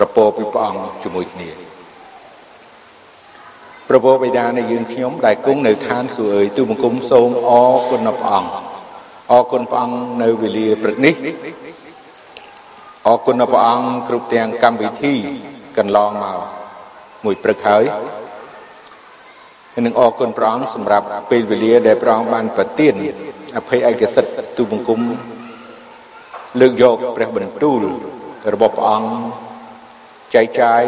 ប្រពោពីព្រះអង្គជាមួយគ្នាប្រពោបិតានៃយើងខ្ញុំដែលគង់នៅឋានសួគ៌អើយទូបង្គំសូមអរគុណដល់ព្រះអង្គអរគុណព្រះអង្គនៅវេលាព្រឹកនេះអរគុណដល់ព្រះអង្គគ្រប់ទាំងកម្មវិធីកន្លងមកមួយព្រឹកហើយហើយនឹងអរគុណព្រះអង្គសម្រាប់ពេលវេលាដែលព្រះអង្គបានប្រទានអភ័យឯកសិទ្ធទូបង្គំលើកយកព្រះបន្ទូលរបស់ព្រះអង្គ ចែកចាយ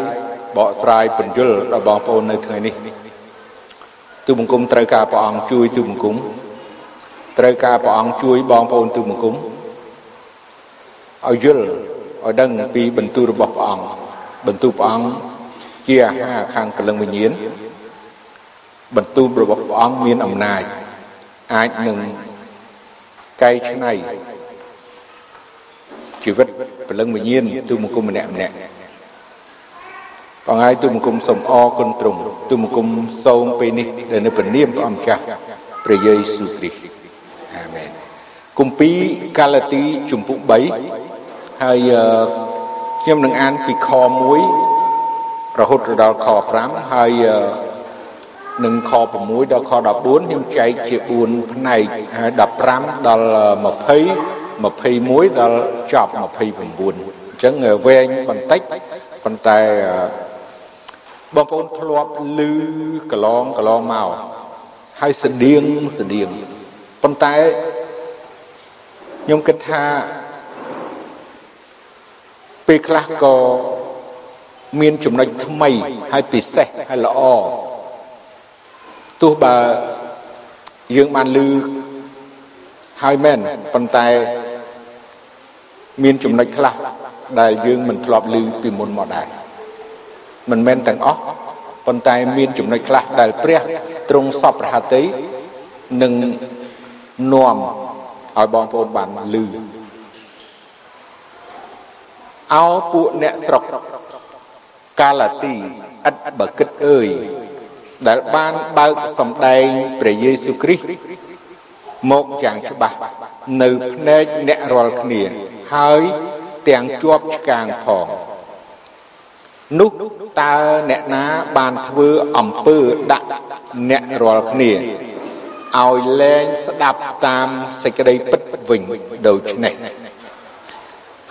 បកស្រាយពន្យល់ដល់បងប្អូននៅថ្ងៃនេះទូបង្គំត្រូវការព្រះអង្គជួយទូបង្គំត្រូវការព្រះអង្គជួយបងប្អូនទូបង្គំឲ្យយល់ឲ្យដឹងពីបន្ទូលរបស់ព្រះអង្គបន្ទូលព្រះអង្គជាអាហារខាងព្រលឹងវិញ្ញាណបន្ទូលរបស់ព្រះអង្គមានអំណាចអាចនឹងកែច្នៃជីវិតព្រលឹងវិញ្ញាណទូបង្គំម្នាក់ម្នាក់ បងហើយទូបង្គំសូមអរគុណទ្រង់ទូបង្គំសូមពេលនេះដែលនៅព្រះនាមព្រះអង្គចាស់ព្រះយេស៊ូវគ្រីស្ទអាមែនគម្ពីរកាឡាទីជំពូក3ហើយខ្ញុំនឹងអានពីខ1រហូតដល់ខ5ហើយនឹងខ6ដល់ខ14ខ្ញុំចែកជា4ផ្នែកហើយ15ដល់20 21ដល់ចប់29អញ្ចឹងវែងបន្តិចប៉ុន្តែ បងប្អូនធ្លាប់ឮកន្លងកន្លងមកហើយស្តៀងស្តៀងប៉ុន្តែខ្ញុំគិតថាពេលខ្លះក៏មានចំណុចថ្មីហើយពិសេសហើយល្អទោះបើយើងបានឮហើយមែនប៉ុន្តែមានចំណុចខ្លះដែលយើងមិនធ្លាប់ឮពីមុនមកដែរ មិនមែនទាំងអស់ប៉ុន្តែមានចំណុចខ្លះដែលព្រះទ្រង់សពរហតីនឹងនាំឲ្យបងប្អូនបានឮអោពួកអ្នកស្រុកកាឡាទីឥតបើគិតអើយដែលបានបើកសម្ដែងព្រះយេស៊ូវគ្រីស្ទមកយ៉ាងច្បាស់នៅភ្នែកអ្នករាល់គ្នា ហើយទាំងជាប់ឆ្កាងផង នោះតើអ្នកណាបានធ្វើអំពើដាក់អ្នករាល់គ្នាឲ្យលែងស្ដាប់តាមសេចក្តីពិតវិញដូច្នេះ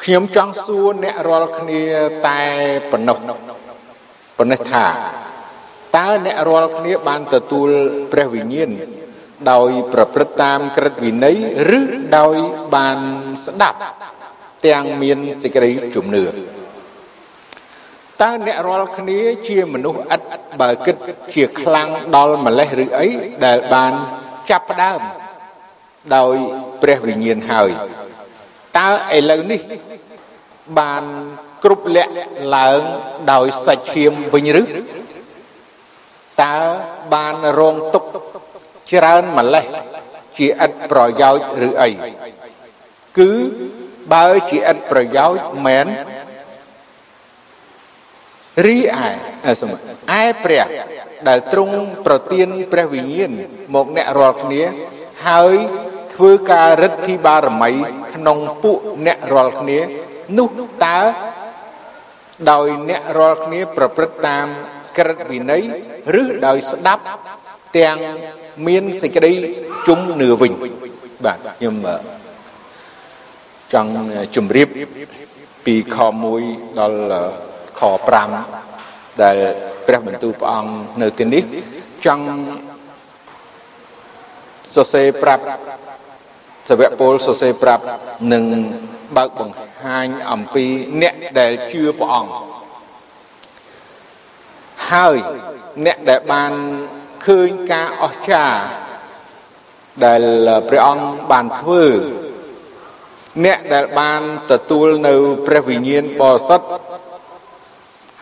ខ្ញុំចង់សួរអ្នករាល់គ្នាតែប៉ុណ្ណោះប៉ុណ្ណេះថាតើអ្នករាល់គ្នាបានទទួលព្រះវិញ្ញាណដោយប្រព្រឹត្តតាមក្រឹតវិន័យឬដោយបានស្ដាប់ទាំងមានសេចក្តីជំនឿ តើអ្នករាល់គ្នាជាមនុស្សឥតបើគិតជាខ្លាំងដល់ម្លេះឬអីដែលបានចាប់ផ្ដើមដោយព្រះវិញ្ញាណហើយតើឥឡូវនេះបានគ្រប់លក្ខឡើងដោយសាច់ឈាមវិញឬតើបានរងទុកច្រើនម្លេះជាឥតប្រយោជន៍ឬអីគឺបើជាឥតប្រយោជន៍មែន រីឯសមឯព្រះដែលទ្រង់ប្រទានព្រះវិញ្ញាណមកអ្នករាល់គ្នាហើយធ្វើការរិទ្ធីបារមីក្នុងពួកអ្នករាល់គ្នានោះតើដោយអ្នករាល់គ្នាប្រព្រឹត្តតាមក្រឹតវិន័យឬដោយស្ដាប់ទាំងមានសេចក្តីជំនឿវិញបាទខ្ញុំចង់ជម្រាបពីខ1ដល់ ខ5ដែលព្រះបន្ទូលព្រះអង្គនៅទីនេះចង់សរសេរប្រាប់សាវកពលសរសេរប្រាប់នឹងបើកបង្ហាញអំពីអ្នកដែលជឿព្រះអង្គហើយអ្នកដែលបានឃើញការអស្ចារ្យដែលព្រះអង្គបានធ្វើអ្នកដែលបានទទួលនៅព្រះវិញ្ញាណបរិសុទ្ធ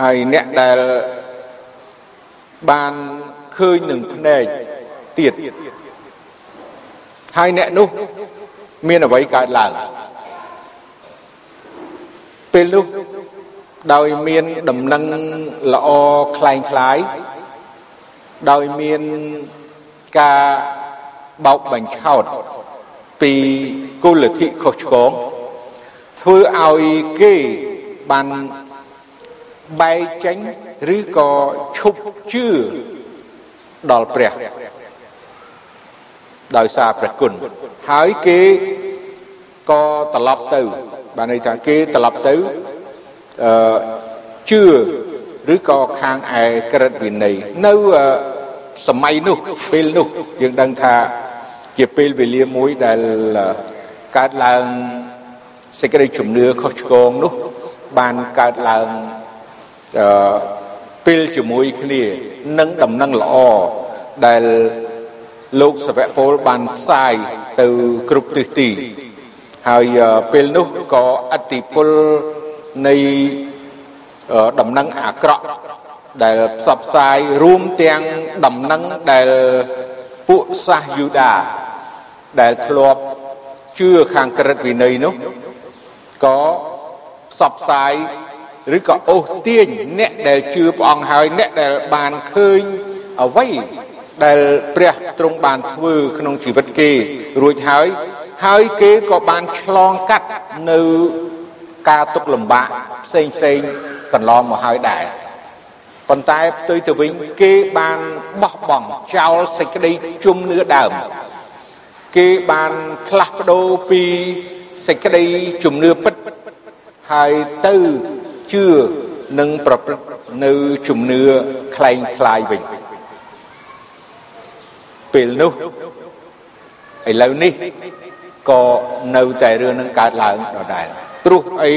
ហើយអ្នកដែលបានឃើញនឹងភ្នែកទៀតហើយអ្នកនោះមានអ្វីកើតឡើងពេលនោះដោយមានដំណឹងល្អคล้ายคล้ายដោយមានការបោកបញ្ឆោតពីគុលធិខុសឆ្គងធ្វើឲ្យគេបាន បែកចេញឬក៏ឈប់ជឿដល់ព្រះដោយសារព្រះគុណហើយគេក៏ត្រឡប់ទៅបានន័យថាគេត្រឡប់ទៅអឺជឿឬក៏ខាងឯក្រិតវិន័យនៅសម័យនោះពេលនោះយើងដឹងថាជាពេលវេលាមួយដែលកើតឡើងសេចក្តីជំនឿខុសឆ្គងនោះបានកើតឡើងអឺ ពេលជាមួយគ្នានឹងដំណឹងល្អដែលលោកសវៈពលបានផ្សាយទៅគ្រប់ទិសទី ហើយពេលនោះក៏អតិពលនៃដំណឹងអាក្រក់ដែលផ្សព្វផ្សាយរួមទាំងដំណឹងដែលពួកសាសយូដាដែលធ្លាប់ជឿខាងក្រិតវិន័យនោះក៏ផ្សព្វផ្សាយ ឬក៏អូសទាញអ្នកដែលជឿព្រះអង្គហើយអ្នកដែលបានឃើញអ្វីដែលព្រះទ្រង់បានធ្វើក្នុងជីវិតគេរួចហើយហើយគេក៏បានឆ្លងកាត់នៅការទុកលំបាកផ្សេងផ្សេងកន្លងមកហើយដែរប៉ុន្តែផ្ទុយទៅវិញគេបានបោះបង់ចោលសេចក្តីជំនឿដើមគេបានផ្លាស់ប្ដូរពីសេចក្តីជំនឿពិតហើយទៅ ជឿនិងប្រព្រឹត្តនៅជំនឿคล้ายคล้ายវិញពេលនោះឥឡូវនេះក៏នៅតែរឿងនឹងកើតឡើងដដែលព្រោះអី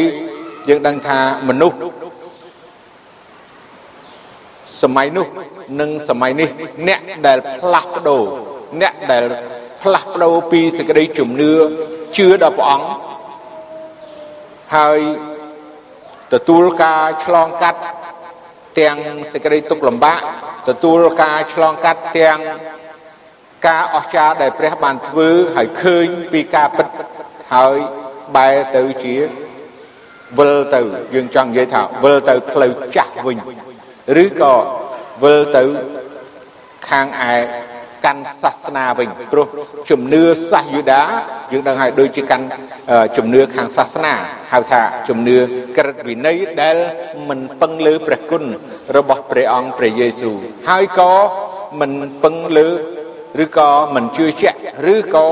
យើងដឹងថាមនុស្សសម័យនោះនិងសម័យនេះអ្នកដែលផ្លាស់ប្ដូរអ្នកដែលផ្លាស់ប្ដូរពីសេចក្តីជំនឿជឿដល់ព្រះអង្គហើយ ទទួលការឆ្លងកាត់ទាំងសេចក្តីទុក្ខលំបាកទទួលការឆ្លងកាត់ទាំងការអស្ចារ្យដែលព្រះបានធ្វើហើយឃើញពីការពិតហើយបែរទៅជាវិលទៅយើងចង់និយាយថាវិលទៅផ្លូវចាស់វិញឬក៏វិលទៅខាងឯ កាន់សាសនាវិញព្រោះជំនឿសាសយូដាយើងដឹងហើយដូចជាកាន់ជំនឿខាងសាសនាហៅថាជំនឿក្រិតវិន័យដែលមិនពឹងលើព្រះគុណរបស់ព្រះអង្គព្រះយេស៊ូវហើយក៏មិនពឹងលើឬក៏មិនជឿជាក់ឬក៏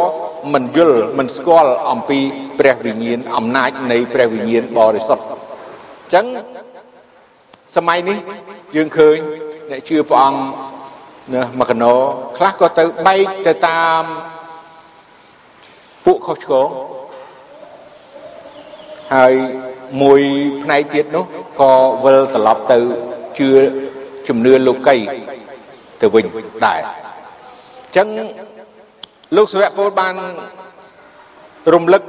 មិនយល់មិនស្គាល់អំពីព្រះវិញ្ញាណអំណាចនៃព្រះវិញ្ញាណបរិសុទ្ធអញ្ចឹងសម័យនេះយើងឃើញអ្នកជឿព្រះអង្គ ណាមកកណោខ្លះក៏ទៅបែកទៅតាមពួកខុសឆ្គងហើយមួយផ្នែកទៀតនោះក៏វិលត្រឡប់ទៅជឿជំនឿលោកីទៅវិញដែរអញ្ចឹងលោកសាវកពលបានរំលឹក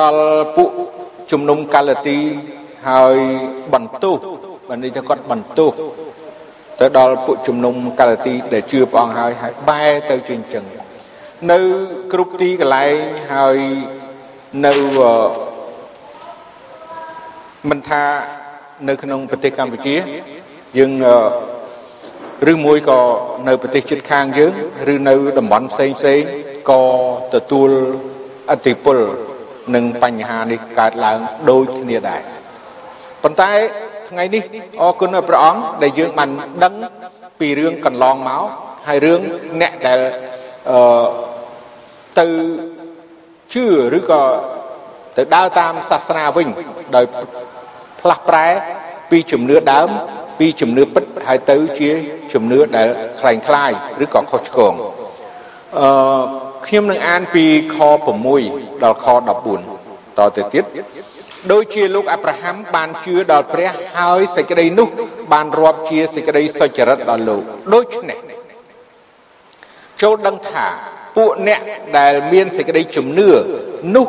ដល់ពួកជំនុំកាលទីហើយបន្ទោសបានន័យថាគាត់បន្ទោស ទៅដល់ពួកជំនុំកាលទីដែលជឿព្រះអង្គហើយហើយបែរទៅជាអញ្ចឹងនៅគ្រប់ទីកន្លែងហើយនៅមិនថានៅក្នុងប្រទេសកម្ពុជាយើងឬមួយក៏នៅប្រទេសជិតខាងយើងឬនៅតំបន់ផ្សេងផ្សេងក៏ទទួលអតិពលនឹងបញ្ហានេះកើតឡើងដូចគ្នាដែរប៉ុន្តែ ថ្ងៃនេះអរគុណព្រះអង្គដែលយើងបានដឹងពីរឿងកន្លងមកហើយរឿងអ្នកដែលអឺទៅជឿឬក៏ទៅដើរតាមសាសនាវិញដោយផ្លាស់ប្រែពីជំនឿដើម ពីជំនឿពិតហើយទៅជាជំនឿដែលคล้ายคล้ายឬក៏ខុសឆ្គងអឺខ្ញុំនឹងអានពីខ6ដល់ខ14តទៅទៀត ដូចជាលោកអាប់រ៉ាហាំបានជឿដល់ព្រះហើយសេចក្តីនោះ បានរាប់ជាសេចក្តីសុចរិតដល់លោកដូច្នេះចូលដឹងថាពួកអ្នកដែលមានសេចក្តីជំនឿនោះ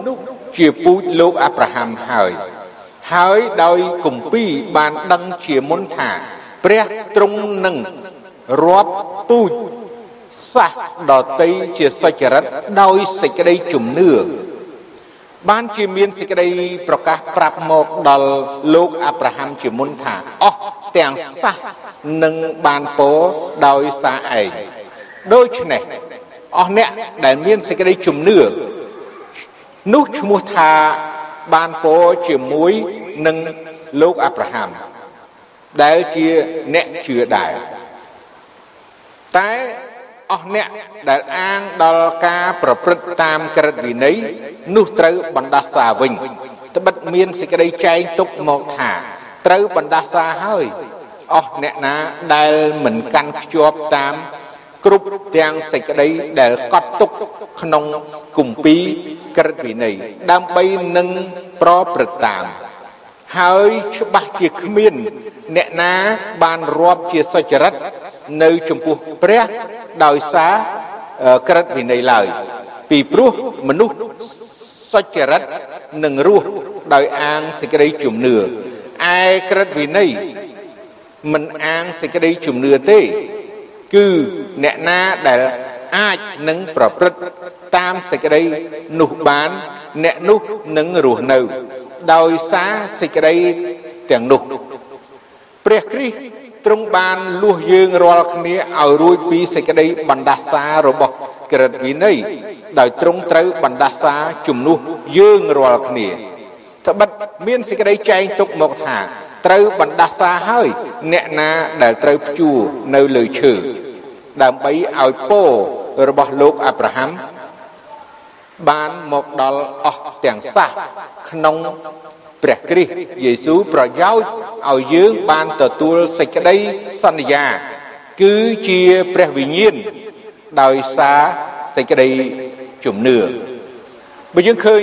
ជាពូជលោកអាប់រ៉ាហាំហើយហើយដោយគម្ពីរបានដឹងជាមុនថាព្រះទ្រង់នឹងរាប់ពូជសាសដតីជាសុចរិតដោយសេចក្តីជំនឿ បានជាមានសេចក្តីប្រកាសប្រាប់មកដល់លោកអាប់រ៉ាហាំជាមុនថាអស់ទាំងសះនឹងបានពោដោយសារឯងដូច្នេះអស់អ្នកដែលមានសេចក្តីជំនឿនោះឈ្មោះថាបានពោជាមួយនឹងលោកអាប់រ៉ាហាំដែលជាអ្នកជឿដែរតែ អស់អ្នកដែលអាងដល់ការប្រព្រឹត្តតាមក្រឹតវិន័យនោះត្រូវបណ្ដាសាវិញត្បិតមានសេចក្តីចែងទុកមកថាត្រូវបណ្ដាសាហើយអស់អ្នកណាដែលមិនកាន់ខ្ជាប់តាមគ្រប់ទាំងសេចក្តីដែលកត់ទុកក្នុងគម្ពីរក្រឹតវិន័យដើម្បីនឹងប្រព្រឹត្តតាម ហើយច្បាស់ជាគ្មាន អ្នកណាបានរាប់ជាសុចរិតនៅចំពោះព្រះដោយសារក្រឹតវិន័យឡើយ ពីព្រោះមនុស្សសុចរិតនឹងរស់ដោយអាងសេចក្តីជំនឿឯក្រឹតវិន័យមិនអាងសេចក្តីជំនឿទេ គឺអ្នកណាដែលអាចនឹងប្រព្រឹត្តតាមសេចក្តីនោះបាន អ្នកនោះនឹងរស់នៅ ដោយសារសេចក្តីទាំងនោះព្រះគ្រីស្ទទ្រង់បានលួសយើងរាល់គ្នាឲ្យរួចពីសេចក្តីបណ្ដាសារបស់ក្រឹតវិន័យដោយទ្រង់ត្រូវបណ្ដាសាជំនួសយើងរាល់គ្នាត្បិតមានសេចក្តីចែងទុកមកថាត្រូវបណ្ដាសាហើយអ្នកណាដែលត្រូវព្យួរនៅលើឈើដើម្បីឲ្យពោរបស់លោកអាប់រ៉ាហាំ បានមកដល់អស់ទាំងសះក្នុងព្រះគ្រីស្ទយេស៊ូវប្រយោជន៍ឲ្យយើងបានទទួលសេចក្តីសន្យា គឺជាព្រះវិញ្ញាណដោយសារសេចក្តីជំនឿបើយើងឃើញ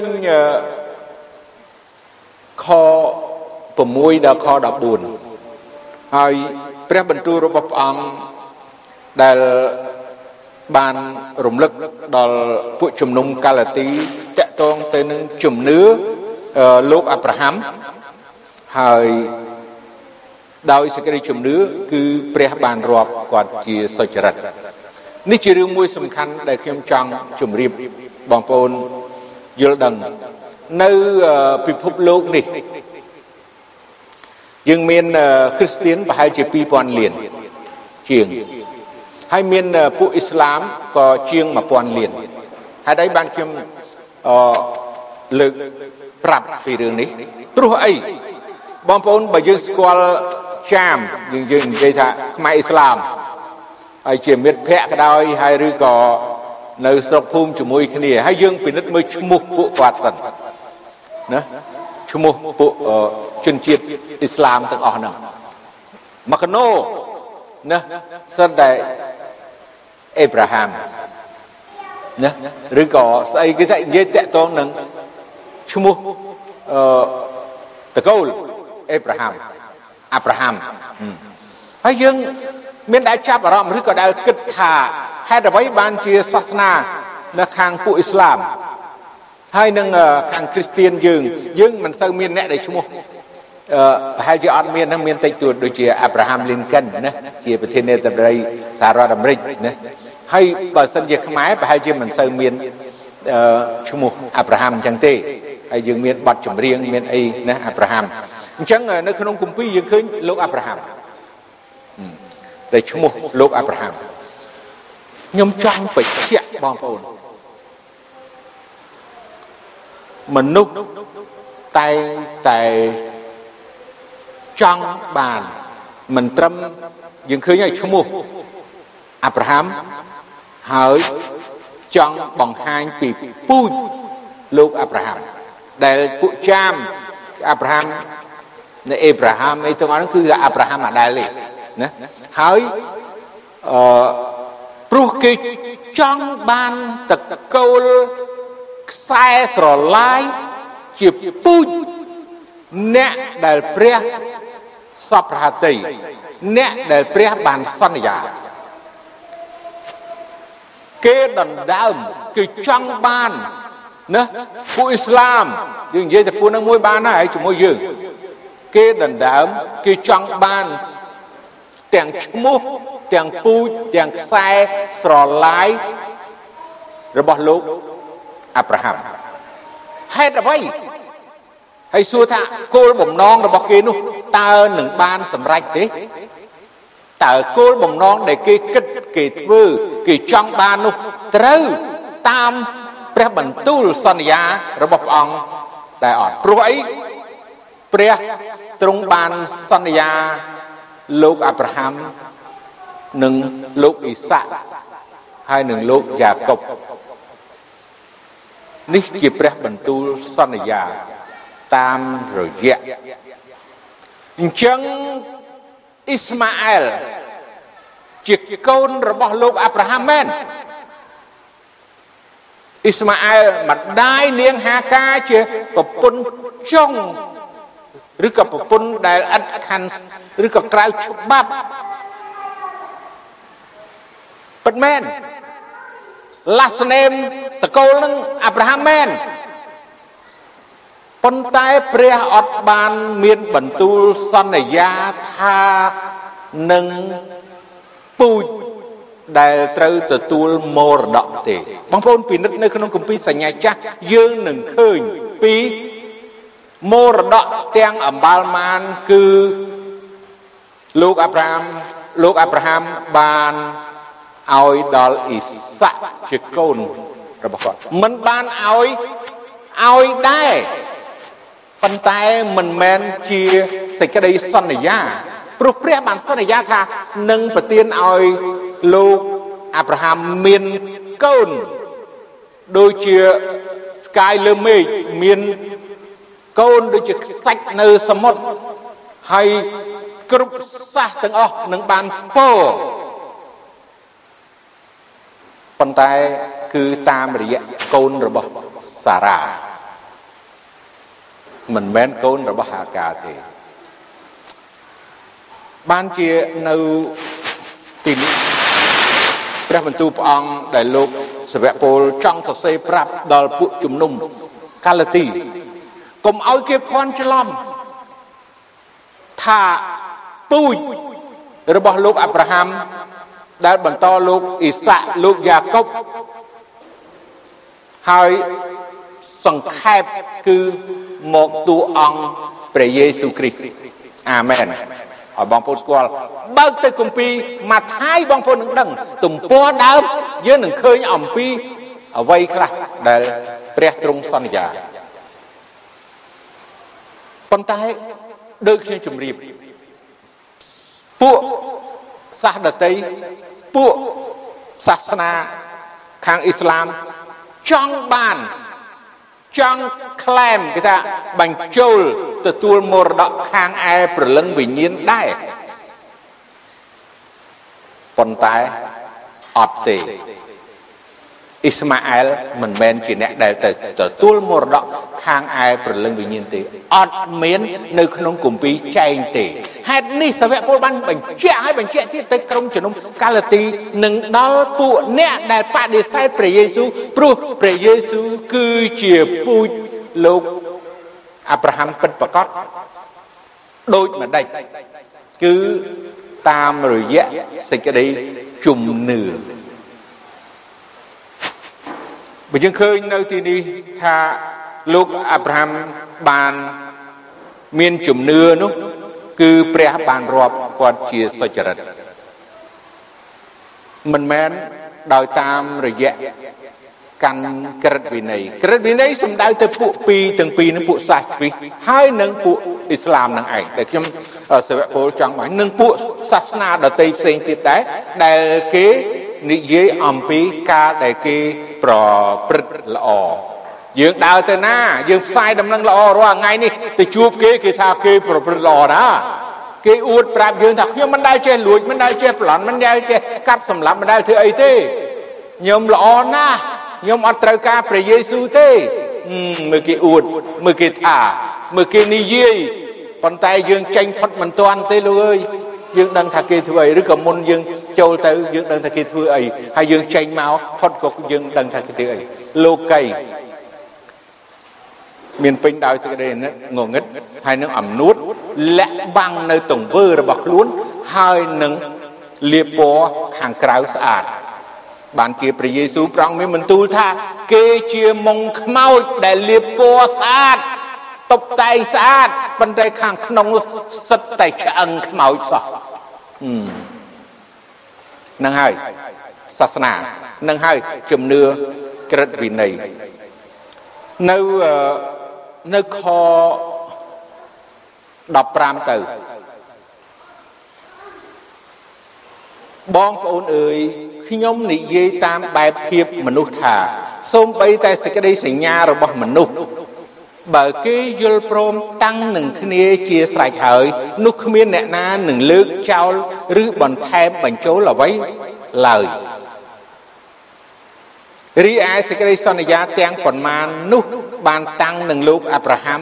ខ6ដល់ខ14ហើយព្រះបន្ទូលរបស់ព្រះអង្គដែល បានរំលឹកដល់ពួកជំនុំកាឡាទីតកតងទៅនឹងជំនឿលោកអាប់រ៉ាហាំហើយដោយសេចក្តីជំនឿគឺព្រះបានរាប់គាត់ជាសុចរិតនេះជារឿងមួយសំខាន់ដែលខ្ញុំចង់ជម្រាបបងប្អូនយល់ដឹងនៅពិភពលោកនេះយើងមានគ្រីស្ទៀនប្រហែលជា2000លានជាង ហើយមានពួកអ៊ីស្លាមក៏ជាង1000លានហេតុអីបានខ្ញុំអលើកប្រាប់ពីរឿងនេះព្រោះអីបងប្អូនបើយើងស្គាល់ចាមយើងយើងនិយាយថាខ្មែរអ៊ីស្លាមហើយជាមិត្តភ័ក្តិក៏ដោយហើយឬក៏នៅស្រុកភូមិជាមួយគ្នាហើយយើងពិនិត្យមើលឈ្មោះពួកគាត់សិនណាឈ្មោះពួកជនជាតិអ៊ីស្លាមទាំងអស់ហ្នឹងមកណូ ណាសិនតែអេប្រាហាំណាឬក៏ស្អីគេថានិយាយតាក់ទងនឹងឈ្មោះអឺតកូលអេប្រាហាំអាប់រ៉ាហាំហើយយើងមានដែលចាប់អារម្មណ៍ឬក៏ដែលគិតថាហេតុអ្វីបានជាសាសនានៅខាងពួកអ៊ីស្លាមហើយនឹងខាងគ្រីស្ទៀនយើង យើងមិនសូវមានអ្នកដែលឈ្មោះអឺ ប្រហែលជាអត់មានហ្នឹងមានតិចតួចដូចជាអាប់រ៉ាហាំលីនកិនណាជាប្រធានាធិបតីសហរដ្ឋអាមេរិកណាហើយបើសិនជាខ្មែរប្រហែលជាមិនសូវមានអឺឈ្មោះអាប់រ៉ាហាំអញ្ចឹងទេហើយយើងមានបទចម្រៀងមានអីណាអាប់រ៉ាហាំអញ្ចឹងនៅក្នុងគម្ពីរយើងឃើញលោកអាប់រ៉ាហាំដែលឈ្មោះលោកអាប់រ៉ាហាំខ្ញុំចង់បញ្ជាក់បងប្អូនមនុស្សតែតែ ចង់បានមិនត្រឹមយើងឃើញហើយឈ្មោះអាប់រ៉ាហាំហើយចង់បង្ហាញពីពូជលោកអាប់រ៉ាហាំដែលពួកចាមអាប់រ៉ាហាំនៃអេប្រាហាំអីទាំងអស់ហ្នឹងគឺអាប់រ៉ាហាំអាដែលទេណាហើយអឺព្រោះគេចង់បានតកូលខ្សែស្រឡាយជាពូជអ្នកដែលព្រះ សពរហតីអ្នកដែលព្រះបានសន្យាគេដណ្ដើមគឺចង់បានណាពួកអ៊ីស្លាមយើងនិយាយតែពួកនឹងមួយបានហើយជាមួយយើងគេដណ្ដើមគេចង់បានទាំងឈ្មោះទាំងពូជទាំងខ្សែស្រឡាយរបស់លោកអាប់រ៉ាហាំហេតុអ្វី ហើយសួរថាគោលបំណងរបស់គេនោះតើនឹងបានសម្រេចទេតើគោលបំណងដែលគេគិតគេធ្វើគេចង់បាននោះត្រូវតាមព្រះបន្ទូលសន្យារបស់ព្រះអង្គតែអត់ព្រោះអីព្រះទ្រង់បានសន្យាលោកអាប់រ៉ាហាំនិងលោកអ៊ីសាក់ហើយនឹងលោកយ៉ាកុបនេះជាព្រះបន្ទូលសន្យា តាមរយៈអញ្ចឹងអ៊ីស្ម៉ាអែលជាកូនរបស់លោកអាប់រ៉ាហាំមែនអ៊ីស្ម៉ាអែលម្ដាយនាងហាកាជាប្រពន្ធចុងឬក៏ប្រពន្ធដែលឥតខាន់ឬក៏ក្រៅច្បាប់ពិតមែន last name តកូលនឹងអាប់រ៉ាហាំមែន ប៉ុន្តែព្រះអត់បានមានបន្ទូលសន្យាថានឹងពូជដែលត្រូវទទួលមរតកទេបងប្អូនពិនិត្យនៅក្នុងគម្ពីរសញ្ញាចាស់យើងនឹងឃើញពីមរតកទាំងអម្បាលម៉ានគឺលោកអាប់រ៉ាហាំលោកអាប់រ៉ាហាំបានឲ្យដល់អ៊ីសាក់ជាកូនរបស់គាត់មិនបានឲ្យឲ្យដែរ ប៉ុន្តែមិនមែនជាសេចក្តីសន្យាព្រោះព្រះបានសន្យាថានឹងប្រទានឲ្យលោកអាប់រ៉ាហាំមានកូនដូចជាផ្កាយលើមេឃមានកូនដូចជាខ្សាច់នៅសមុទ្រហើយគ្រប់សាសទាំងអស់នឹងបានពរប៉ុន្តែគឺតាមរយៈកូនរបស់សារ៉ា មិនមែនកូនរបស់ហាកាទេបានជានៅទីនេះព្រះបន្ទូលព្រះអង្គដែលលោកសាវកពលចង់សរសេរប្រាប់ដល់ពួកជំនុំកាឡាទីកុំឲ្យគេភ័ន្តច្រឡំថាពូជរបស់លោកអាប់រ៉ាហាំដែលបន្តលោកអ៊ីសាក់លោកយ៉ាកុបហើយសង្ខេបគឺ មកតួអង្គព្រះយេស៊ូវគ្រីស្ទអាមែនឲ្យបងប្អូនស្គាល់បើកទៅគម្ពីរម៉ាថាយបងប្អូននឹងដឹង ទំព័រដើមយើងនឹងឃើញអំពីអ្វីខ្លះដែលព្រះទ្រង់សន្យាប៉ុន្តែដូចខ្ញុំជម្រាបពួកសាសដតីពួកសាសនាខាងអ៊ីស្លាមចង់បាន ចង់ក្លែមគេថាបញ្ចូលទទួលមរតកខាងឯព្រលឹងវិញ្ញាណដែរប៉ុន្តែអត់ទេ អ៊ីស្ម៉ាអែលមិនមែនជាអ្នកដែលទៅទទួលមរតកខាងឯព្រលឹងវិញ្ញាណទេអត់មាននៅក្នុងគម្ពីរចែងទេហេតុនេះសាវកពលបានបញ្ជាក់ឲ្យបញ្ជាក់ទៀតទៅក្រុមជំនុំកាឡាទីនឹងដល់ពួកអ្នកដែលបដិសេធព្រះយេស៊ូវព្រោះព្រះយេស៊ូវគឺជាពូជលោកអាប់រ៉ាហាំពិតប្រកបដូចម្ដេចគឺតាមរយៈសេចក្តីជំនឿ បើយើងឃើញនៅទីនេះថាលោកអាប់រ៉ាហាំបានមានជំនឿនោះ គឺព្រះបានរាប់គាត់ជាសុចរិតមិនមែនដោយតាមរយៈកាន់ក្រិតវិន័យក្រិតវិន័យសំដៅទៅពួកពីរទាំងពីរនឹងពួកសាសទ្វីហើយនឹងពួកអ៊ីស្លាមនឹងឯងតែខ្ញុំសាវកពលចង់បាននឹងពួកសាសនាដទៃផ្សេងទៀតដែរដែលគេ និយាយអំពីការដែលគេប្រព្រឹត្តល្អយើងដើរទៅណា យើងផ្សាយដំណឹងល្អរាល់ថ្ងៃនេះទៅជួបគេគេថាគេប្រព្រឹត្តល្អណាគេអួតប្រាប់យើងថាខ្ញុំមិនដែលចេះលួចមិនដែលចេះប្លន់មិនដែលចេះកាប់សម្លាប់មិនដែលធ្វើអីទេខ្ញុំល្អណាស់ខ្ញុំអត់ត្រូវការព្រះយេស៊ូវទេមើលគេអួតមើលគេថាមើលគេនិយាយប៉ុន្តែយើងចេញផុតមិនទាន់ទេលោកអើយយើងដឹងថាគេធ្វើអីឬក៏មុនយើង ចូលទៅយើងដឹងថាគេធ្វើអីហើយយើងចេញមកផុតក៏យើងដឹងថាគេធ្វើអីលោកីមានពេញដោយសេចក្តីងងឹតហើយនឹងអំនួតលាក់បាំងនៅទង្វើរបស់ខ្លួនហើយនឹងលាបពណ៌ខាងក្រៅស្អាតបានជាព្រះយេស៊ូវប្រងមានបន្ទូលថា គេជាមុងខ្មោចដែលលាបពណ៌ស្អាតតុបតែងស្អាតប៉ុន្តែខាងក្នុងនោះសិតតែឆ្អឹងខ្មោចសោះ នឹងហើយសាសនានឹងហើយជំនឿក្រិតវិន័យនៅនៅខ15ទៅបងប្អូនអើយខ្ញុំនិយាយតាមបែបភាពមនុស្សថាសូម្បីតែសេចក្តីសញ្ញារបស់មនុស្ស បើគេយល់ព្រមតាំងនឹងគ្នាជាស្រេចហើយនោះគ្មានអ្នកណានឹងលើកចោលឬបន្ថែមបញ្ចូលអ្វីឡើយរីឯសេចក្តីសន្យាទាំងប៉ុន្មាននោះបានតាំងនឹងលោកអាប់រ៉ាហាំ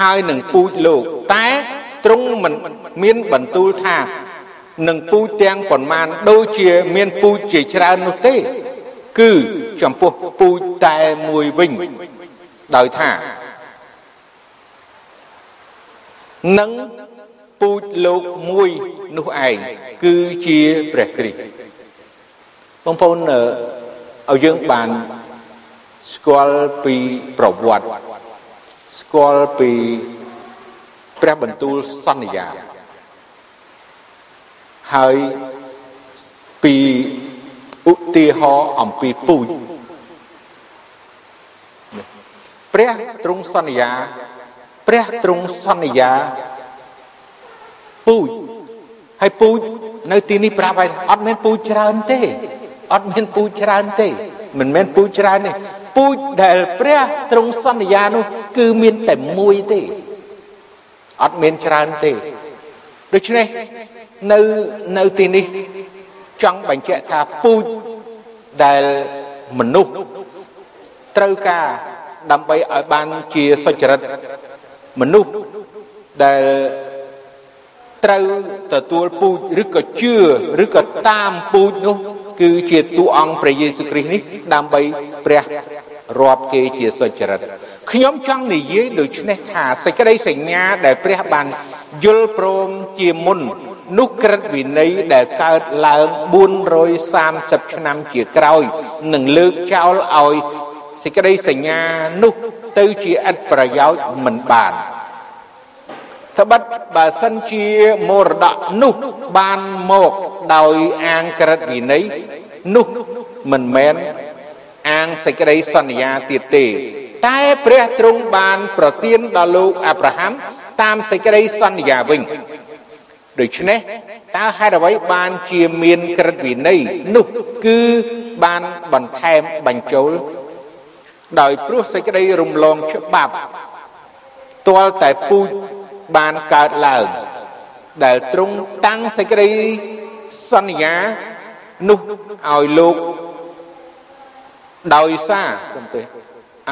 ហើយនឹងពូជលោកតែទ្រង់មិនមានបន្ទូលថានឹងពូជទាំងប៉ុន្មានដូចជាមានពូជជាច្រើននោះទេ គឺចំពោះពូជតែមួយវិញដោយថា នឹងពូជលោកមួយនោះឯងគឺជាព្រះគ្រីស្ទបងប្អូនឲ្យយើងបានស្គាល់ពីប្រវត្តិស្គាល់ពីព្រះបន្ទូលសន្យាហើយពីឧទាហរណ៍អំពីពូជព្រះទ្រង់សន្យា ព្រះទ្រង់សន្យាពូជហើយពូជនៅទីនេះប្រាប់ឲ្យអត់មានពូជច្រើនទេអត់មានពូជច្រើនទេ មិនមែនពូជច្រើនទេពូជដែលព្រះទ្រង់សន្យានោះគឺមានតែមួយទេអត់មានច្រើនទេដូច្នេះនៅនៅទីនេះចង់បញ្ជាក់ថាពូជដែលមនុស្សត្រូវការដើម្បីឲ្យបានជាសុចរិត មនុស្សដែលត្រូវទទួលពូជឬក៏ជឿឬក៏តាមពូជនោះ គឺជាតួអង្គព្រះយេស៊ូវគ្រីស្ទនេះដើម្បីព្រះរាប់គេជាសុចរិតខ្ញុំចង់និយាយដូចនេះថាសេចក្តីសញ្ញាដែលព្រះបានយល់ព្រមជាមុននោះក្រិតវិន័យដែលកើតឡើង430ឆ្នាំជាក្រោយនឹងលើកចោលឲ្យសេចក្តីសញ្ញានោះ ទៅជាឥតប្រយោជន៍មិនបានត្បិតបើសិនជាមរតកនោះបានមកដោយអាងក្រិតវិន័យនោះមិនមែនអាងសេចក្តីសន្យាទៀតទេ តែព្រះទ្រង់បានប្រទានដល់លោកអាប់រ៉ាហាំតាមសេចក្តីសន្យាវិញដូច្នេះតើហេតុអ្វីបានជាមានក្រឹតវិន័យនោះគឺបានបន្ថែមបញ្ចូល ដោយព្រោះសេចក្តីរំលងច្បាប់ទាល់តែពូជបានកើតឡើងដែលទ្រង់តាំងសេចក្តីសន្យានោះឲ្យលោកដោយសារសំទោស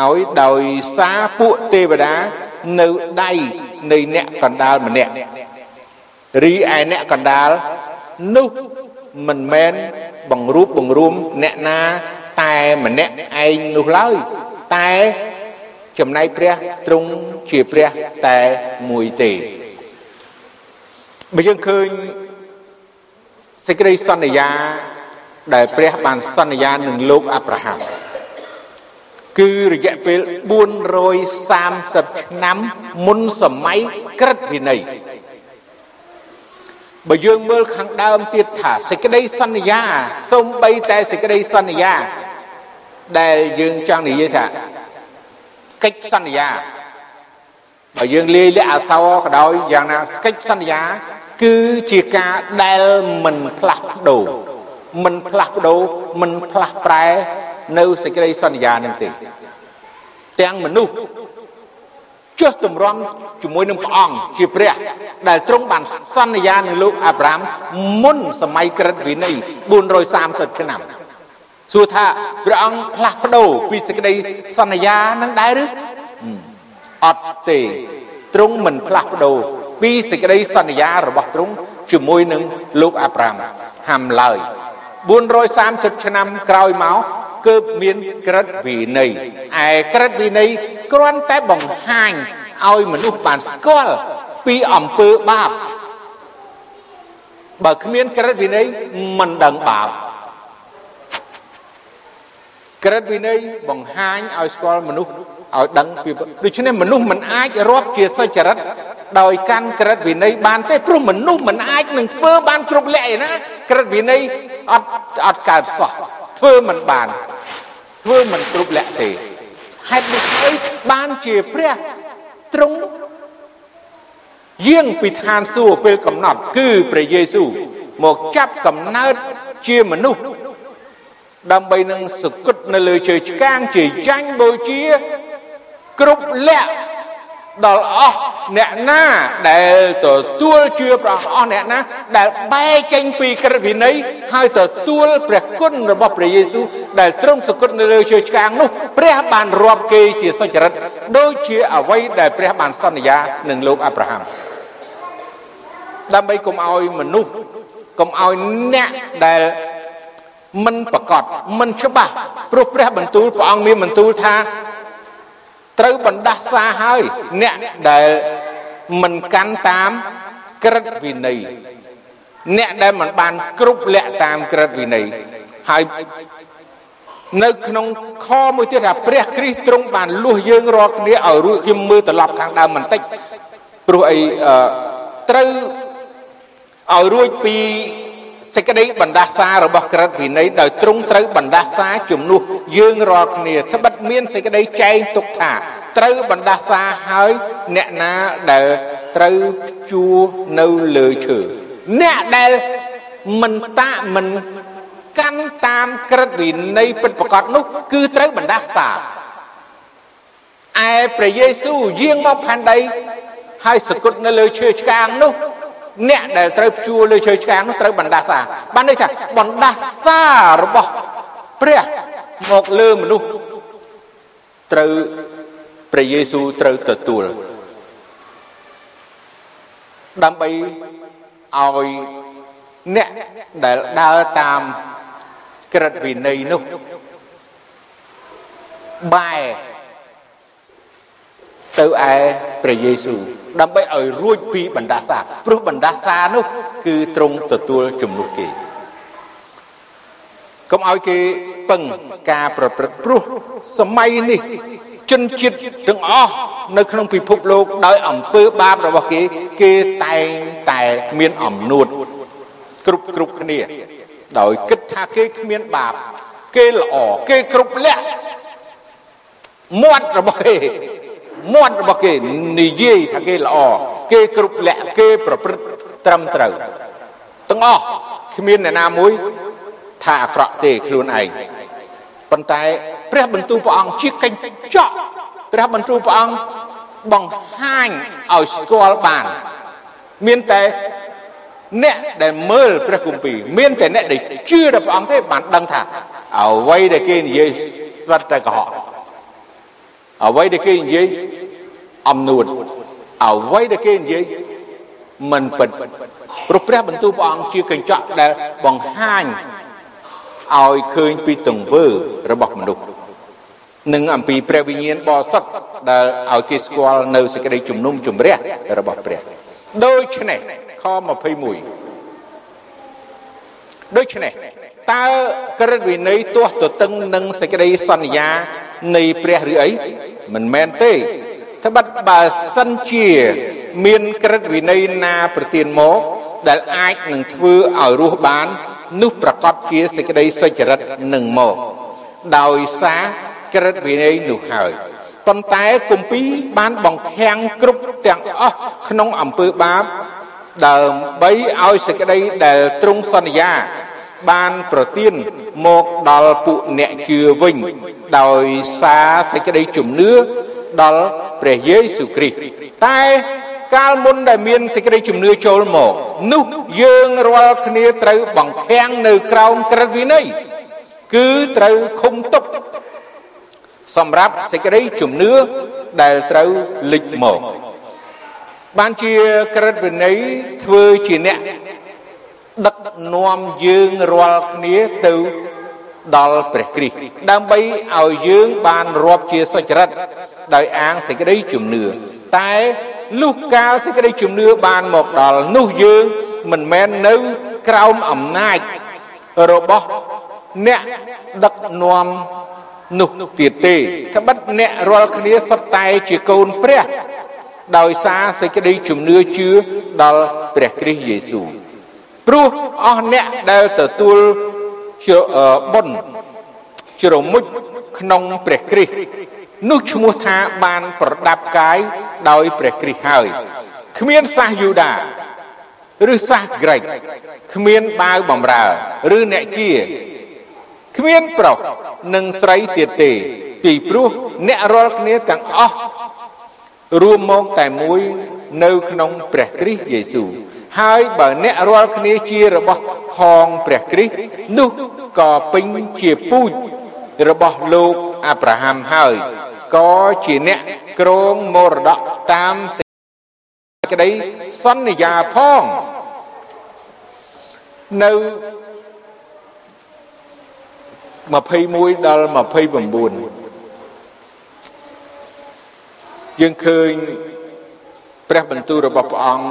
ឲ្យដោយសារពួកទេវតានៅដៃនៃអ្នកកណ្ដាលម្នាក់រីឯអ្នកកណ្ដាលនោះមិនមែនបង្រួបបង្រួមអ្នកណាតែម្នាក់ឯងនោះឡើយ តែចំណែកព្រះទ្រង់ជាព្រះតែមួយទេបើយើងឃើញសេចក្តីសន្យា ដែលព្រះបានសន្យានឹងលោកអាប់រ៉ាហាំគឺរយៈពេល430ឆ្នាំមុនសម័យក្រឹតវិន័យបើយើងមើលខាងដើមទៀតថាសេចក្តីសន្យាសូម្បីតែសេចក្តីសន្យា ដែលយើងចង់និយាយថាកិច្ចសន្យាបើយើងលាយលក្ខអក្សរក៏ដោយយ៉ាងណាកិច្ចសន្យា គឺជាការដែលមិនផ្លាស់ប្ដូរមិនផ្លាស់ប្ដូរមិនផ្លាស់ប្រែ នៅសេចក្តីសន្យានឹងទេទាំងមនុស្សចុះទម្រាំជាមួយនឹងព្រះអង្គជាព្រះ ដែលទ្រង់បានសន្យានឹងលោកអាប់រ៉ាមមុនសម័យក្រិតវិន័យ430ឆ្នាំ សួរថាព្រះអង្គផ្លាស់ប្ដូរពីសេចក្តីសន្យានឹងដែរឬអត់ទេទ្រង់មិនផ្លាស់ប្ដូរពីសេចក្តីសន្យារបស់ទ្រង់ជាមួយនឹងលោកអាប់រ៉ាមហាំឡើយ430ឆ្នាំក្រោយមកគឺមានក្រិតវិន័យឯក្រិតវិន័យគ្រាន់តែបង្ហាញឲ្យមនុស្សបានស្គាល់ពីអំពើបាបបើគ្មានក្រិតវិន័យមិនដឹងបាប ក្រិតវិន័យបង្ហាញឲ្យស្គាល់មនុស្សឲ្យដឹងពីដូច្នេះមនុស្សមិនអាចរាប់ជាសុចរិតដោយកាន់ក្រិតវិន័យបានទេព្រោះមនុស្សមិនអាចនឹងធ្វើបានគ្រប់លក្ខណាក្រិតវិន័យអត់អត់កើតសោះធ្វើមិនបានធ្វើមិនគ្រប់លក្ខទេហេតុនេះអីបានជាព្រះទ្រង់យាងពីឋានសួគ៌ពេលកំណត់ គឺព្រះយេស៊ូវមកចាប់កំណើតជាមនុស្ស ដើម្បីនឹងសគត់នៅលើជើឆ្កាងជាចាញ់បូជាគ្រប់លក្ខដល់អស់អ្នកណាដែលទទួលជឿព្រះអស់អ្នកណា ដែលបែកចេញពីក្រឹតវិន័យហើយទទួលព្រះគុណរបស់ព្រះយេស៊ូវដែលទ្រង់សគត់នៅលើជើឆ្កាងនោះព្រះបានរាប់គេជាសុចរិតដូចជាអ្វីដែលព្រះបានសន្យានឹងលោកអាប់រ៉ាហាំដើម្បីកុំឲ្យមនុស្សកុំឲ្យអ្នកដែល មិនប្រកបមិនច្បាស់ព្រោះព្រះបន្ទូលព្រះអង្គមានបន្ទូលថាត្រូវបណ្ដាសាហើយអ្នកដែលមិនកាន់តាមក្រឹតវិន័យអ្នកដែលមិនបានគ្រប់លក្ខតាមក្រឹតវិន័យហើយនៅក្នុងខមួយទៀតថាព្រះគ្រីស្ទទ្រង់បានលួសយើងរាល់គ្នាឲ្យរួចខ្ញុំមើលត្រឡប់ខាងដើមបន្តិចព្រោះអីត្រូវឲ្យរួចពី សេចក្តីបណ្ដាសារបស់ក្រឹតវិន័យដោយទ្រង់ត្រូវបណ្ដាសាជំនួសយើងរាល់គ្នាត្បិតមានសេចក្តីចែងទុកថាត្រូវបណ្ដាសាហើយអ្នកណាដែលត្រូវជួនៅលើឈើអ្នកដែលមិនតាមិនកាន់តាមក្រឹតវិន័យពិតប្រកបនោះគឺត្រូវបណ្ដាសាឯព្រះយេស៊ូវយាងមកផែនដីហើយសគត់នៅលើឈើឆ្កាងនោះ អ្នកដែលត្រូវព្យួរលើជើឆ្កាងនោះត្រូវបណ្ដាសាបានន័យថាបណ្ដាសារបស់ព្រះមកលើមនុស្សត្រូវព្រះយេស៊ូវត្រូវទទួលដើម្បីឲ្យអ្នកដែលដើរតាមក្រឹតវិន័យនោះបែរ ទៅឯព្រះយេស៊ូវដើម្បីឲ្យរួចពីបណ្ដាសាព្រោះបណ្ដាសានោះ គឺទ្រង់ទទួលជំនួសគេកុំឲ្យគេពឹងការប្រព្រឹត្តព្រោះសម័យនេះជនជាតិទាំងអស់នៅក្នុងពិភពលោកដោយអំពើបាបរបស់គេ គេតែងតែមានអំនួតគ្រប់គ្រប់គ្នា ដោយគិតថាគេគ្មានបាប គេល្អគេគ្រប់លក្ខមាត់របស់គេ មាត់របស់គេនិយាយថាគេល្អគេគ្រប់លក្ខគេប្រព្រឹត្តត្រឹមត្រូវទាំងអស់គ្មានអ្នកណាមួយថាអាក្រក់ទេខ្លួនឯងប៉ុន្តែព្រះបន្ទូលព្រះអង្គជាកញ្ចក់ព្រះបន្ទូលព្រះអង្គបង្ហាញឲ្យស្គាល់បាន មានតែអ្នកដែលមើលព្រះគម្ពីរមានតែអ្នកដែលជឿដល់ព្រះអង្គទេបានដឹងថាអ្វីដែលគេនិយាយស្វិតតែកុហក អ្វីដែលគេនិយាយអំនួតអ្វីដែលគេនិយាយមិនពិតព្រោះព្រះបន្ទូលព្រះអង្គជាកញ្ចក់ដែលបង្ហាញឲ្យឃើញពីទង្វើរបស់មនុស្សនិងអំពីព្រះវិញ្ញាណបរិសុទ្ធដែលឲ្យគេស្គាល់នៅសេចក្តីជំនុំជម្រះរបស់ព្រះដូច្នេះខ21ដូច្នេះតើក្រឹតវិន័យទាស់ទទឹងនឹងសេចក្តីសន្យា នៃព្រះឬអីមិនមែនទេត្បិតបើសិនជា មានក្រឹតវិន័យណាប្រទានមកដែលអាចនឹងធ្វើឲ្យរស់បាននោះប្រកបជាសេចក្តីសុចរិតនឹងមកដោយសារក្រឹតវិន័យនោះហើយប៉ុន្តែគម្ពីរបានបង្ខាំងគ្រប់ទាំងអស់ក្នុងអំពើបាបដើម្បីឲ្យសេចក្តីដែលទ្រង់សន្យា បានប្រទានមកដល់ពួកអ្នកជឿវិញ ដោយសារសេចក្តីជំនឿដល់ព្រះយេស៊ូវគ្រីស្ទតែកាលមុនដែលមានសេចក្តីជំនឿចូលមកនោះយើងរាល់គ្នាត្រូវបង្ខាំងនៅក្រោមក្រឹតវិន័យគឺត្រូវឃុំទុកសម្រាប់សេចក្តីជំនឿដែលត្រូវលេចមកបានជាក្រឹតវិន័យធ្វើជាអ្នក ដឹកនាំយើងរាល់គ្នាទៅដល់ព្រះគ្រីស្ទដើម្បីឲ្យយើងបានរាប់ជាសុចរិតដោយអាងសេចក្តីជំនឿតែលុះកាលសេចក្តីជំនឿបានមកដល់នោះយើងមិនមែននៅក្រោមអំណាចរបស់អ្នកដឹកនាំនោះទៀតទេត្បិតអ្នករាល់គ្នាសុទ្ធតែជាកូនព្រះដោយសារសេចក្តីជំនឿជឿដល់ព្រះគ្រីស្ទយេស៊ូវ ព្រោះអស់អ្នកដែលទទួលបុណ្យជ្រមុជក្នុងព្រះគ្រីស្ទនោះឈ្មោះថាបានប្រដាប់កាយដោយព្រះគ្រីស្ទហើយគ្មានសាសយូដាឬសាសក្រិចគ្មានបាវបំរើឬអ្នកជាគ្មានប្រុសនិងស្រីទៀតទេ ពីព្រោះអ្នករាល់គ្នាទាំងអស់រួមមកតែមួយនៅក្នុងព្រះគ្រីស្ទយេស៊ូវ ហើយបើអ្នករាល់គ្នាជារបស់ផងព្រះគ្រីស្ទនោះក៏ពេញជាពូជរបស់លោកអាប់រ៉ាហាំហើយក៏ជាអ្នកគ្រងមរតកតាមសេចក្តីសន្យាផងនៅ21ដល់29យើងឃើញព្រះបន្ទូលរបស់ព្រះអង្គ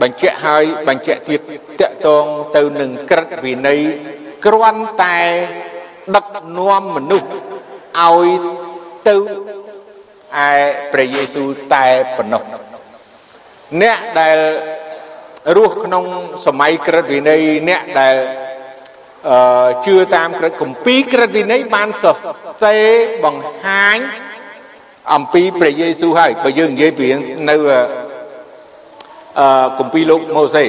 បញ្ជាក់ហើយបញ្ជាក់ទៀតតកតងទៅនឹងក្រឹតវិន័យគ្រាន់តែដឹកនាំមនុស្សឲ្យទៅឯព្រះយេស៊ូវតែប៉ុណ្ណោះអ្នកដែលរស់ក្នុងសម័យក្រឹតវិន័យអ្នកដែលអឺជឿតាមក្រឹតគម្ពីរក្រឹតវិន័យបានសរសេរបង្ហាញអំពីព្រះយេស៊ូវហើយបើយើងនិយាយពីនៅ អឺគម្ពីរលោកម៉ូសេ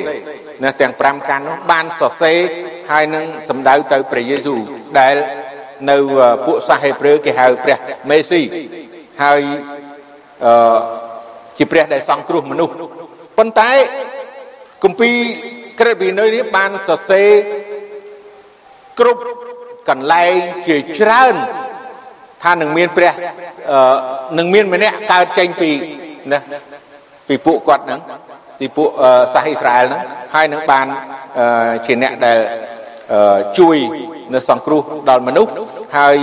ណាទាំង5កាន់នោះបានសរសេរហើយនឹងសម្ដៅទៅព្រះយេស៊ូវដែលនៅពួកសាសហេប្រឺគេហៅព្រះមេស៊ីហើយអឺជាព្រះដែលសង្គ្រោះមនុស្សប៉ុន្តែគម្ពីរក្រឹតវិន័យនេះបានសរសេរគ្រប់កន្លែងជាច្រើនថានឹងមានព្រះនឹងមានម្នាក់កើតចេញពីណាពីពួកគាត់ហ្នឹង ពីពួកសាសអ៊ីស្រាអែលហ្នឹងហើយនឹងបានជាអ្នកដែលជួយនៅសង្គ្រោះដល់មនុស្សហើយ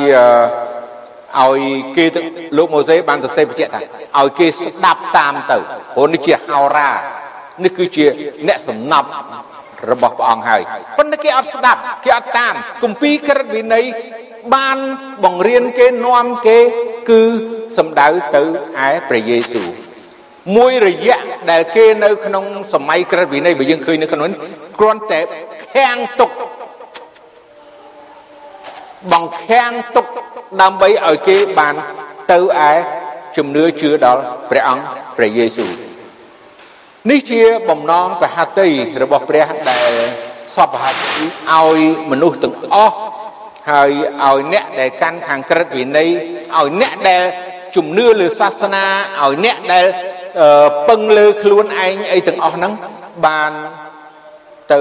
ឲ្យគេលោកម៉ូសេបានសរសេរបញ្ជាក់ថាឲ្យគេស្ដាប់តាមទៅព្រោះនេះជាហោរានេះគឺជាអ្នកសំណប់របស់ព្រះអង្គហើយប៉ុន្តែគេអត់ស្ដាប់គេអត់តាមគម្ពីរក្រឹតវិន័យបានបង្រៀនគេនាំគេគឺសំដៅទៅឯព្រះយេស៊ូវ មួយរយៈដែលគេនៅក្នុងសម័យក្រឹតវិន័យបើយើងឃើញនៅក្នុងនេះគ្រាន់តែខាំងទុកបង្ខាំងទុកដើម្បីឲ្យគេបានទៅឯជំនឿជឿដល់ព្រះអង្គព្រះយេស៊ូវនេះជាបំណងកហតីរបស់ព្រះដែលសពហត្ថឲ្យមនុស្សទាំងអស់ហើយឲ្យអ្នកដែលកាន់ខាងក្រឹតវិន័យឲ្យអ្នកដែលជំនឿលើសាសនាឲ្យអ្នកដែល ពឹងលើខ្លួនឯងអីទាំងអស់ហ្នឹងបានទៅ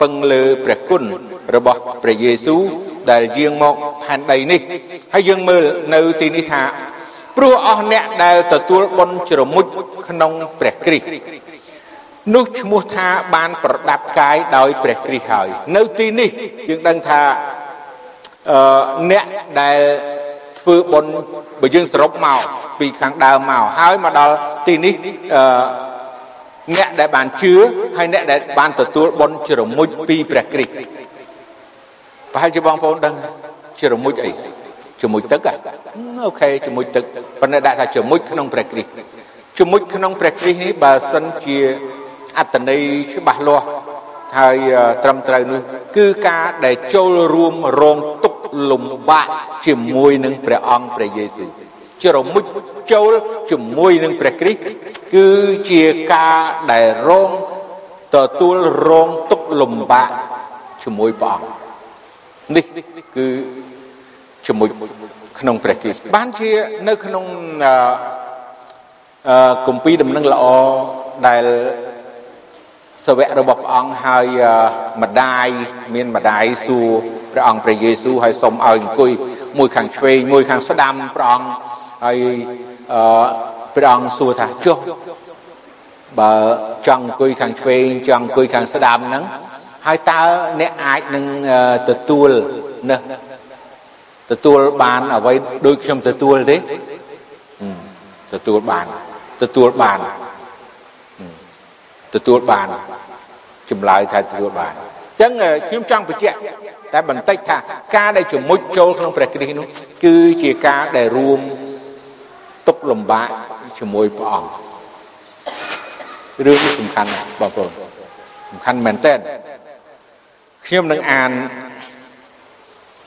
ពឹងលើព្រះគុណរបស់ព្រះយេស៊ូវដែលយាងមកផែនដីនេះហើយយើងមើលនៅទីនេះថាព្រោះអស់អ្នកដែលទទួលបុណ្យជ្រមុជក្នុងព្រះគ្រីស្ទនោះឈ្មោះថាបានប្រដាប់កាយដោយព្រះគ្រីស្ទហើយ នៅទីនេះយើងដឹងថាអឺអ្នកដែល ធ្វើបុណ្យបើយើងសរុបមកពីខាងដើមមកហើយមកដល់ទីនេះអឺអ្នកដែលបានជឿហើយអ្នកដែលបានទទួលបុណ្យជ្រមុជពីព្រះគ្រីស្ទប្រហែលជាបងប្អូនដឹងជ្រមុជអីជាមួយទឹកអូខេជាមួយទឹកប៉ុន្តែដាក់ថាជាមួយក្នុងព្រះគ្រីស្ទជាមួយក្នុងព្រះគ្រីស្ទនេះបើសិនជាអត្តន័យច្បាស់លាស់ហើយត្រឹមត្រូវនោះគឺការដែលចូលរួមរងទុក្ខ លំបាកជាមួយនឹងព្រះអង្គព្រះយេស៊ូវជារមុជចូលជាមួយនឹងព្រះគ្រីស្ទគឺជាការដែលរងទទួលរងទុក្ខលំបាកជាមួយព្រះអង្គនេះគឺជាមួយក្នុងព្រះគ្រីស្ទបានជានៅក្នុងអឺគម្ពីរដំណឹងល្អដែល សាវករបស់ព្រះអង្គហើយម្ដាយមានម្ដាយសួរព្រះអង្គព្រះយេស៊ូវហើយសូមឲ្យអង្គុយមួយខាងឆ្វេងមួយខាងស្ដាំព្រះអង្គហើយអឺព្រះអង្គសួរថាចុះបើចង់អង្គុយខាងឆ្វេងចង់អង្គុយខាងស្ដាំហ្នឹងហើយតើអ្នកអាចនឹងទទួលណាទទួលបានអ្វីដូចខ្ញុំទទួលទេទទួលបានទទួលបាន ទទួលបានចម្លើយថាទទួលបានអញ្ចឹងខ្ញុំចង់បញ្ជាក់តែបន្តិចថាការដែលជំមុជចូលក្នុងព្រះគ្រីស្ទនោះគឺជាការដែលរួមទុកលំបាកជាមួយព្រះអង្គរឿងនេះសំខាន់បងប្អូនសំខាន់មែនតើខ្ញុំនឹងអាន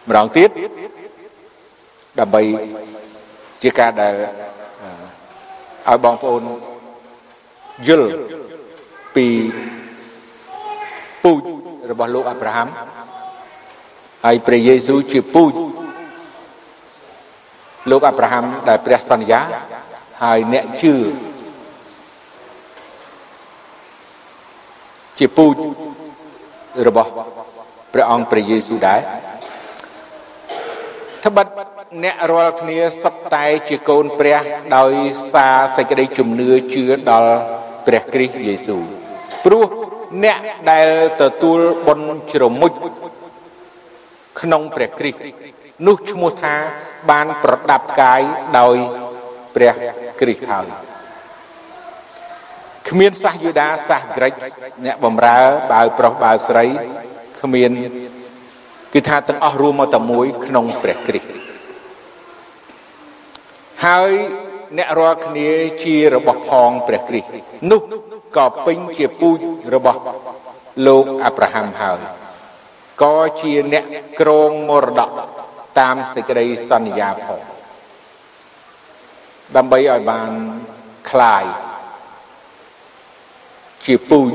ម្ដងទៀតដើម្បីជាការដែលឲ្យបងប្អូនយល់ ពីរបស់លោកអាប់រ៉ាហាំហើយព្រះយេស៊ូវជាពូជលោកអាប់រ៉ាហាំដែលព្រះសន្យាហើយអ្នកជឿជាពូជរបស់ព្រះអង្គព្រះយេស៊ូវដែរត្បិតអ្នករាល់គ្នាសុទ្ធតែជាកូនព្រះ ដោយសារសេចក្តីជំនឿជឿដល់ព្រះគ្រីស្ទយេស៊ូវ ព្រោះអ្នកដែលទទួលបុណ្យជ្រមុជក្នុងព្រះគ្រីស្ទនោះឈ្មោះថាបានប្រដាប់កាយដោយព្រះគ្រីស្ទហើយគ្មានសាសយូដាសាសក្រិចអ្នកបំរើបើប្រុសបើស្រីគ្មានគឺថាទាំងអស់រួមមកតែមួយក្នុងព្រះគ្រីស្ទហើយអ្នករាល់គ្នាជារបស់ផងព្រះគ្រីស្ទនោះ ក៏ពេញជាពូជរបស់លោកអាប់រ៉ាហាំហើយក៏ជាអ្នកក្រងមរតកតាមសេចក្តីសន្យាផងដើម្បីឲ្យបានคลายជាពូជ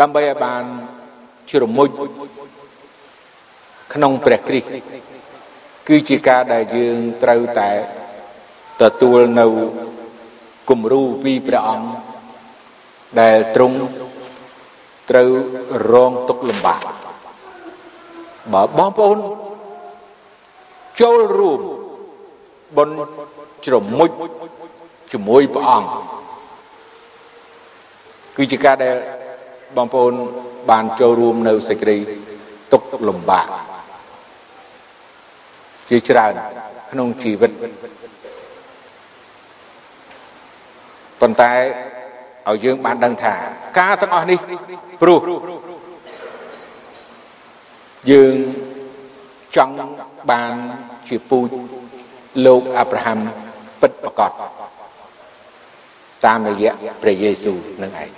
ដើម្បីឲ្យបានជ្រមុជក្នុងព្រះគ្រីស្ទគឺជាការដែលយើងត្រូវតែទទួលនៅគំរូពីព្រះអង្គ ដែលទ្រង់ត្រូវរងទុក្ខលំបាកបើបងប្អូនចូលរួមបុណ្យជ្រមុជជាមួយព្រះអង្គគឺជាការដែលបងប្អូនបានចូលរួមនៅសេចក្តីទុក្ខលំបាកជាច្រើនក្នុងជីវិតប៉ុន្តែ ឲ្យយើងបានដឹងថាការទាំងអស់នេះព្រោះយើងចង់បានជាពូជលោកអាប់រ៉ាហាំពិតប្រកបតាមរយៈព្រះយេស៊ូវនឹងឯង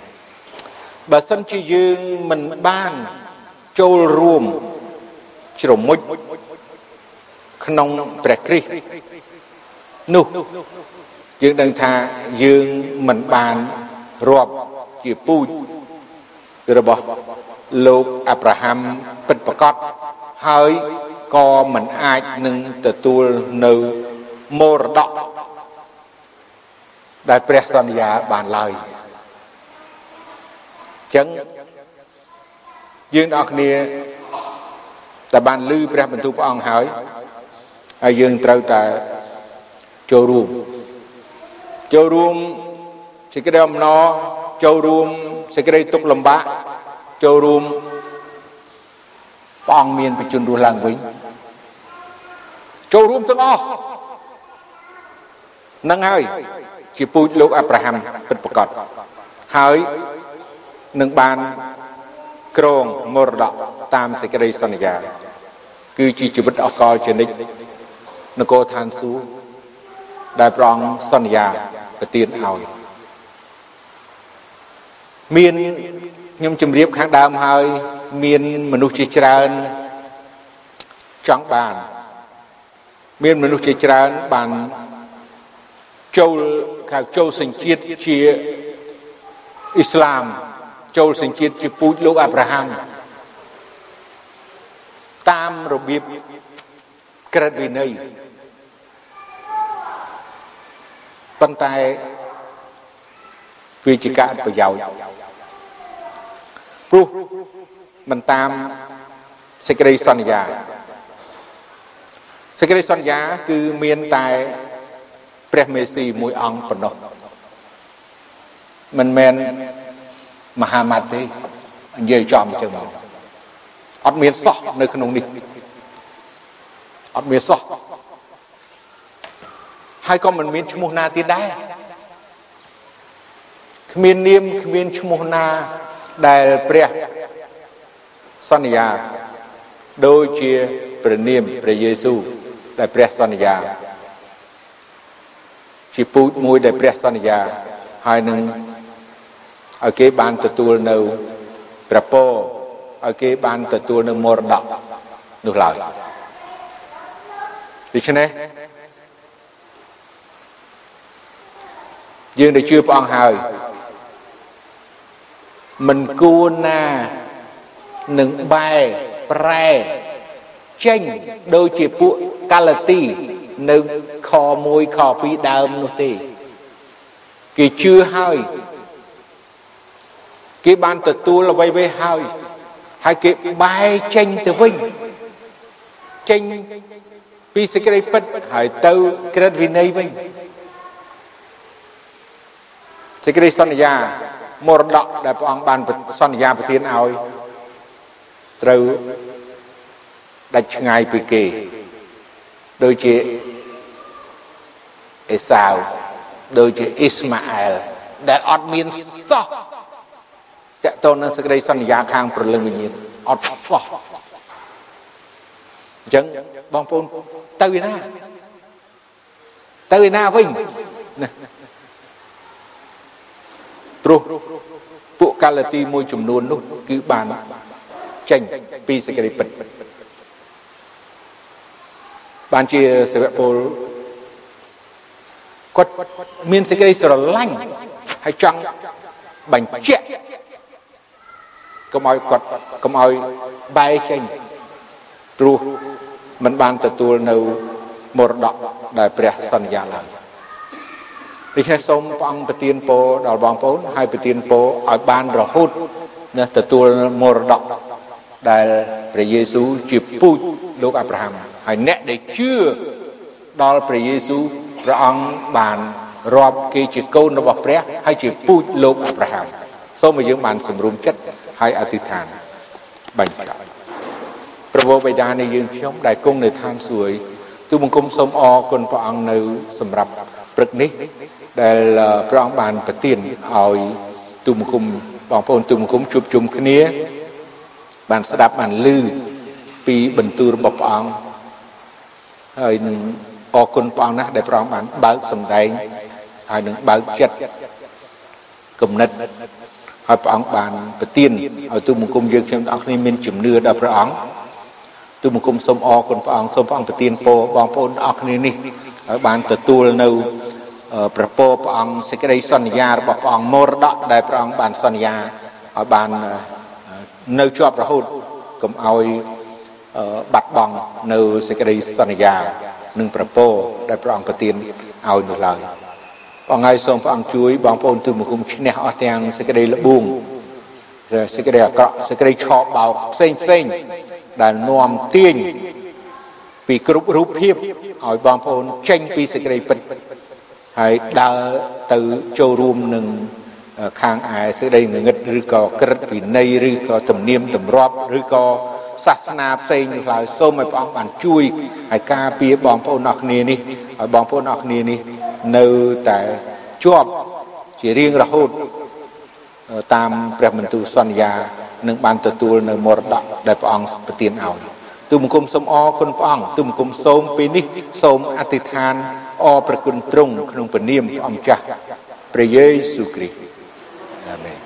បើសិនជាយើងមិនបានចូលរួមជ្រមុជក្នុងព្រះគ្រីស្ទនោះយើងដឹងថាយើងមិនបាន រាប់ជាពូជរបស់លោកអាប់រ៉ាហាំពិតប្រកបហើយក៏មិនអាចនឹងទទួលនៅមរតកដែលព្រះសន្យាបានឡើយចឹងយើងទាំងអស់គ្នាតែបានឮព្រះបន្ទូលព្រះអង្គហើយហើយយើងត្រូវតែចូលរួមចូលរួម សេចក្តីអំណរចូលរួមសេចក្តីទុក្ខលំបាកចូលរួមព្រះអង្គមានបជនរស់ឡើងវិញចូលរួមទាំងអស់នឹងហើយជាពូជលោកអាប់រ៉ាហាំពិតប្រកបហើយនឹងបានក្រងមរតកតាមសេចក្តីសន្យា គឺជាជីវិតអកលជានិច្ចនគរឋានសួគ៌ដែលព្រះអង្គសន្យាប្រទានឲ្យ មានខ្ញុំជម្រាបខាងដើមហើយ មានមនុស្សជាច្រើនចង់បាន មានមនុស្សជាច្រើនបានចូលខៅចូលសញ្ជាតិជាអ៊ីស្លាម ចូលសញ្ជាតិជាពូជលោកអាប់រ៉ាហាំតាមរបៀបក្រឹតវិន័យប៉ុន្តែវាជាការអត់ប្រយោជន៍ ព្រោះមិនតាមសេចក្តីសន្យាសេចក្តីសន្យាគឺមានតែព្រះមេស៊ីមួយអង្គប៉ុណ្ណោះមិនមែនមហាម៉ាត់ទេនិយាយចំចឹងមកអត់មានសោះនៅក្នុងនេះអត់មានសោះហើយក៏មិនមានឈ្មោះណាទៀតដែរគ្មាននាមគ្មានឈ្មោះណា ដែលព្រះសន្យាដូចជាព្រះនាមព្រះយេស៊ូវដែលព្រះសន្យាជាពូជមួយដែលព្រះសន្យាហើយនឹងឲ្យគេបានទទួលនៅព្រះពរឲ្យគេបានទទួលនៅមរតកនោះឡើយដូច្នេះយើងដែលជឿព្រះអង្គហើយ មិនគួរណានឹងបែប្រែចេញដូចជាពួកកាឡាទីនៅខ1ខ2ដើមនោះទេ គេជឿហើយគេបានទទួលអ្វីៗហើយហើយគេបែរចេញទៅវិញចេញពីសេចក្តីពិតហើយទៅក្រិតវិន័យវិញសេចក្តីសន្យា មរតកដែលព្រះអង្គបានសន្យាប្រទានឲ្យត្រូវដាច់ឆ្ងាយពីគេដូចជាអេសាវដូចជាអ៊ីស្ម៉ាអែលដែលអត់មានសោះតកតនឹងសេចក្តីសន្យាខាងព្រលឹងវិញ្ញាណអត់សោះអញ្ចឹងបងប្អូនទៅឯណាទៅឯណាវិញណា ព្រោះពួកកាឡាទីមួយចំនួននោះគឺបានចេញពីសេចក្តីពិតបានជាសាវកពលគាត់មានសេចក្តីស្រឡាញ់ហើយចង់បញ្ជាក់កុំឲ្យគាត់កុំឲ្យបែកចេញព្រោះมันបានទទួលនៅមរតកដែលព្រះសន្យាឡើយ ដូច្នេះសូមព្រះអង្គប្រទានពរដល់បងប្អូនហើយប្រទានពរឲ្យបានរហូតណាទទួលមរតកដែលព្រះយេស៊ូវជាពូជលោកអាប់រ៉ាហាំហើយអ្នកដែលជឿដល់ព្រះយេស៊ូវព្រះអង្គបានរាប់គេជាកូនរបស់ព្រះហើយជាពូជលោកអាប់រ៉ាហាំសូមឲ្យយើងបានសម្រុំចិត្តហើយអធិដ្ឋានបាញ់ប្រាក់ព្រះបិតានៃយើងខ្ញុំដែលគង់នៅឋានសួគ៌ទូបង្គំសូមអរគុណព្រះអង្គនៅសម្រាប់ព្រឹកនេះ ដែលព្រះអង្គបានប្រទានឲ្យទូបង្គំបងប្អូនទូបង្គំជួបជុំគ្នា បានស្ដាប់បានឮពីបន្ទូលរបស់ព្រះអង្គហើយនឹងអរគុណព្រះអង្គណាស់ដែលព្រះអង្គបានបើកសម្ដែងហើយនឹងបើកចិត្តគំនិតហើយព្រះអង្គបានប្រទានឲ្យទូបង្គំយើងខ្ញុំទាំងអស់គ្នាមានជំនឿដល់ព្រះអង្គទូបង្គំសូមអរគុណព្រះអង្គសូមព្រះអង្គប្រទានពរបងប្អូនទាំងអស់គ្នានេះឲ្យបានទទួលនៅ ប្រពោព្រះអង្គសេចក្តីសន្យារបស់ព្រះអង្គមរតកដែលព្រះអង្គបានសន្យាឲ្យបាននៅជាប់រហូតកុំឲ្យបាត់បង់នៅសេចក្តីសន្យានិងប្រពោដែលព្រះអង្គប្រទានឲ្យនោះឡើយបងហើយសូមព្រះអង្គជួយបងប្អូនទូមគុំឈ្នះអស់ទាំងសេចក្តីល្បួងសេចក្តីអាក្រក់សេចក្តីឆោបបោកផ្សេងផ្សេងដែលនាំទាញពីគ្រប់រូបភាពឲ្យបងប្អូនចេញពីសេចក្តីពិត ហើយដើរទៅចូលរួមនឹងខាងឯសេចក្តីងងឹតឬក៏ក្រិតវិន័យឬក៏ទំនៀមទម្លាប់ឬក៏សាសនាផ្សេងនោះឡើយសូមឲ្យព្រះអង្គបានជួយឲ្យការពារបងប្អូនអស់គ្នានេះឲ្យបងប្អូនអស់គ្នានេះនៅតែជាប់ជារៀងរហូតតាមព្រះបន្ទូលសន្យានឹងបានទទួលនៅមរតកដែលព្រះអង្គប្រទានឲ្យ ទូមង្គមសូមអរគុណព្រះអង្គទូមង្គមសូមពេលនេះសូមអធិដ្ឋានអរប្រគុណទ្រង់ក្នុងព្រះនាមព្រះអង្គចាស់ព្រះយេស៊ូវគ្រីស្ទអាមែន